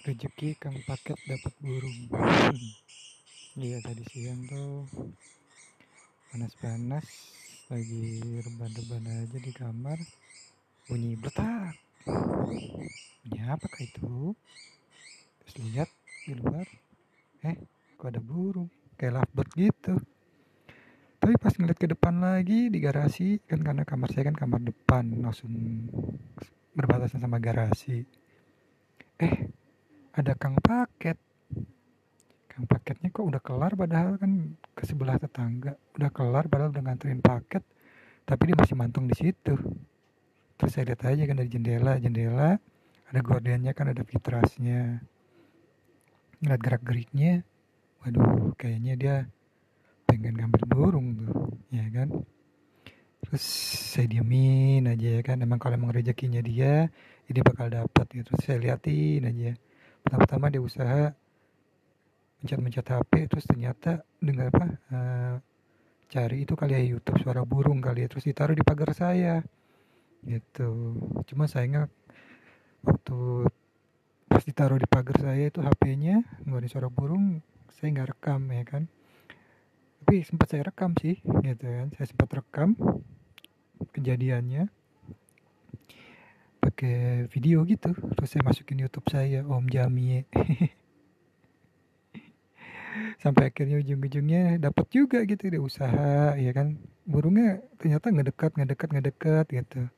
Rezeki kang paket dapat burung. Iya tadi siang tuh panas-panas lagi rebahan-rebahan aja di kamar. Bunyi betak bunyi apa kah itu? Terus lihat di luar eh kok ada burung? Kayak lovebird gitu. Tapi pas ngeliat ke depan lagi di garasi kan karena kamar saya kan kamar depan langsung berbatasan sama garasi. Eh ada kang paket. Kang paketnya kok udah kelar padahal kan ke sebelah tetangga. Udah kelar padahal udah nganterin paket tapi dia masih mantung di situ. Terus saya lihat aja kan dari jendela jendela ada gordennya kan ada fitrasnya ngeliat gerak geriknya waduh kayaknya dia pengen ngambil burung tuh ya kan? Terus saya diamin aja ya kan emang kalau emang rezekinya dia ini bakal dapat gitu. Saya liatin aja pertama-tama dia usaha mencet-mencet HP terus ternyata dengar apa uh, cari itu kali ya YouTube suara burung kali ya terus ditaruh di pagar saya. Gitu. Cuma sayangnya waktu pas ditaruh di pagar saya itu HP-nya nggak ada suara burung saya nggak rekam ya kan. Tapi sempat saya rekam sih gitu kan. Saya sempat rekam kejadiannya pakai video gitu. Terus saya masukin YouTube saya Om Jamie. Sampai akhirnya ujung-ujungnya dapat juga gitu dia usaha ya kan. Burungnya ternyata ngedekat ngedekat ngedekat gitu.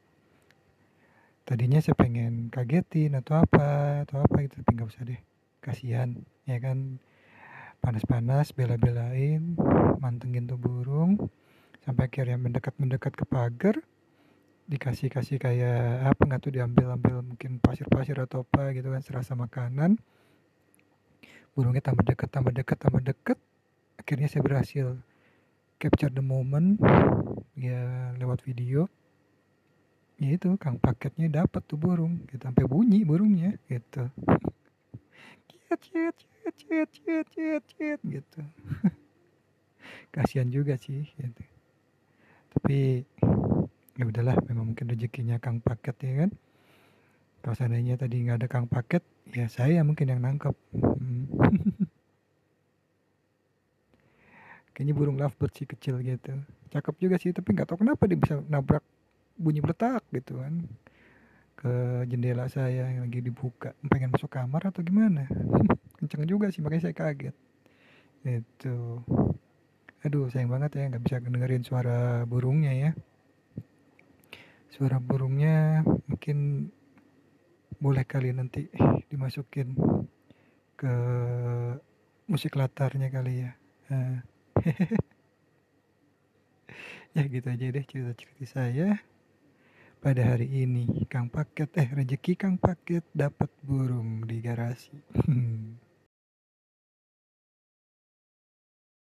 Tadinya saya pengen kagetin atau apa atau apa gitu tapi nggak usah deh. Kasihan ya kan. Panas-panas bela-belain mantengin tuh burung. Sampai akhirnya mendekat mendekat ke pagar dikasih kasih kayak apa nggak tuh diambil ambil mungkin pasir pasir atau apa gitu kan serasa makanan. Burungnya tambah dekat tambah dekat tambah dekat akhirnya saya berhasil capture the moment ya lewat video. Ya itu kang paketnya dapat tuh burung gitu sampai bunyi burungnya gitu. Ciet ciet ciet ciet ciet ciet ciet gitu. Kasihan juga sih gitu. Tapi ya udahlah memang mungkin rezekinya kang paket ya kan? Kalau seandainya tadi nggak ada kang paket ya saya mungkin yang nangkep. Hmm. kayaknya burung lovebird sih kecil gitu. Cakep juga sih tapi nggak tahu kenapa dia bisa nabrak bunyi bertak gitu kan. Ke jendela saya yang lagi dibuka. Pengen masuk kamar atau gimana? Kenceng juga sih makanya saya kaget. Itu. Aduh sayang banget ya nggak bisa dengerin suara burungnya ya suara burungnya mungkin boleh kali nanti dimasukin ke musik latarnya kali ya. Uh. ya gitu aja deh cerita-cerita saya pada hari ini. Kang Paket eh rezeki Kang Paket dapat burung di garasi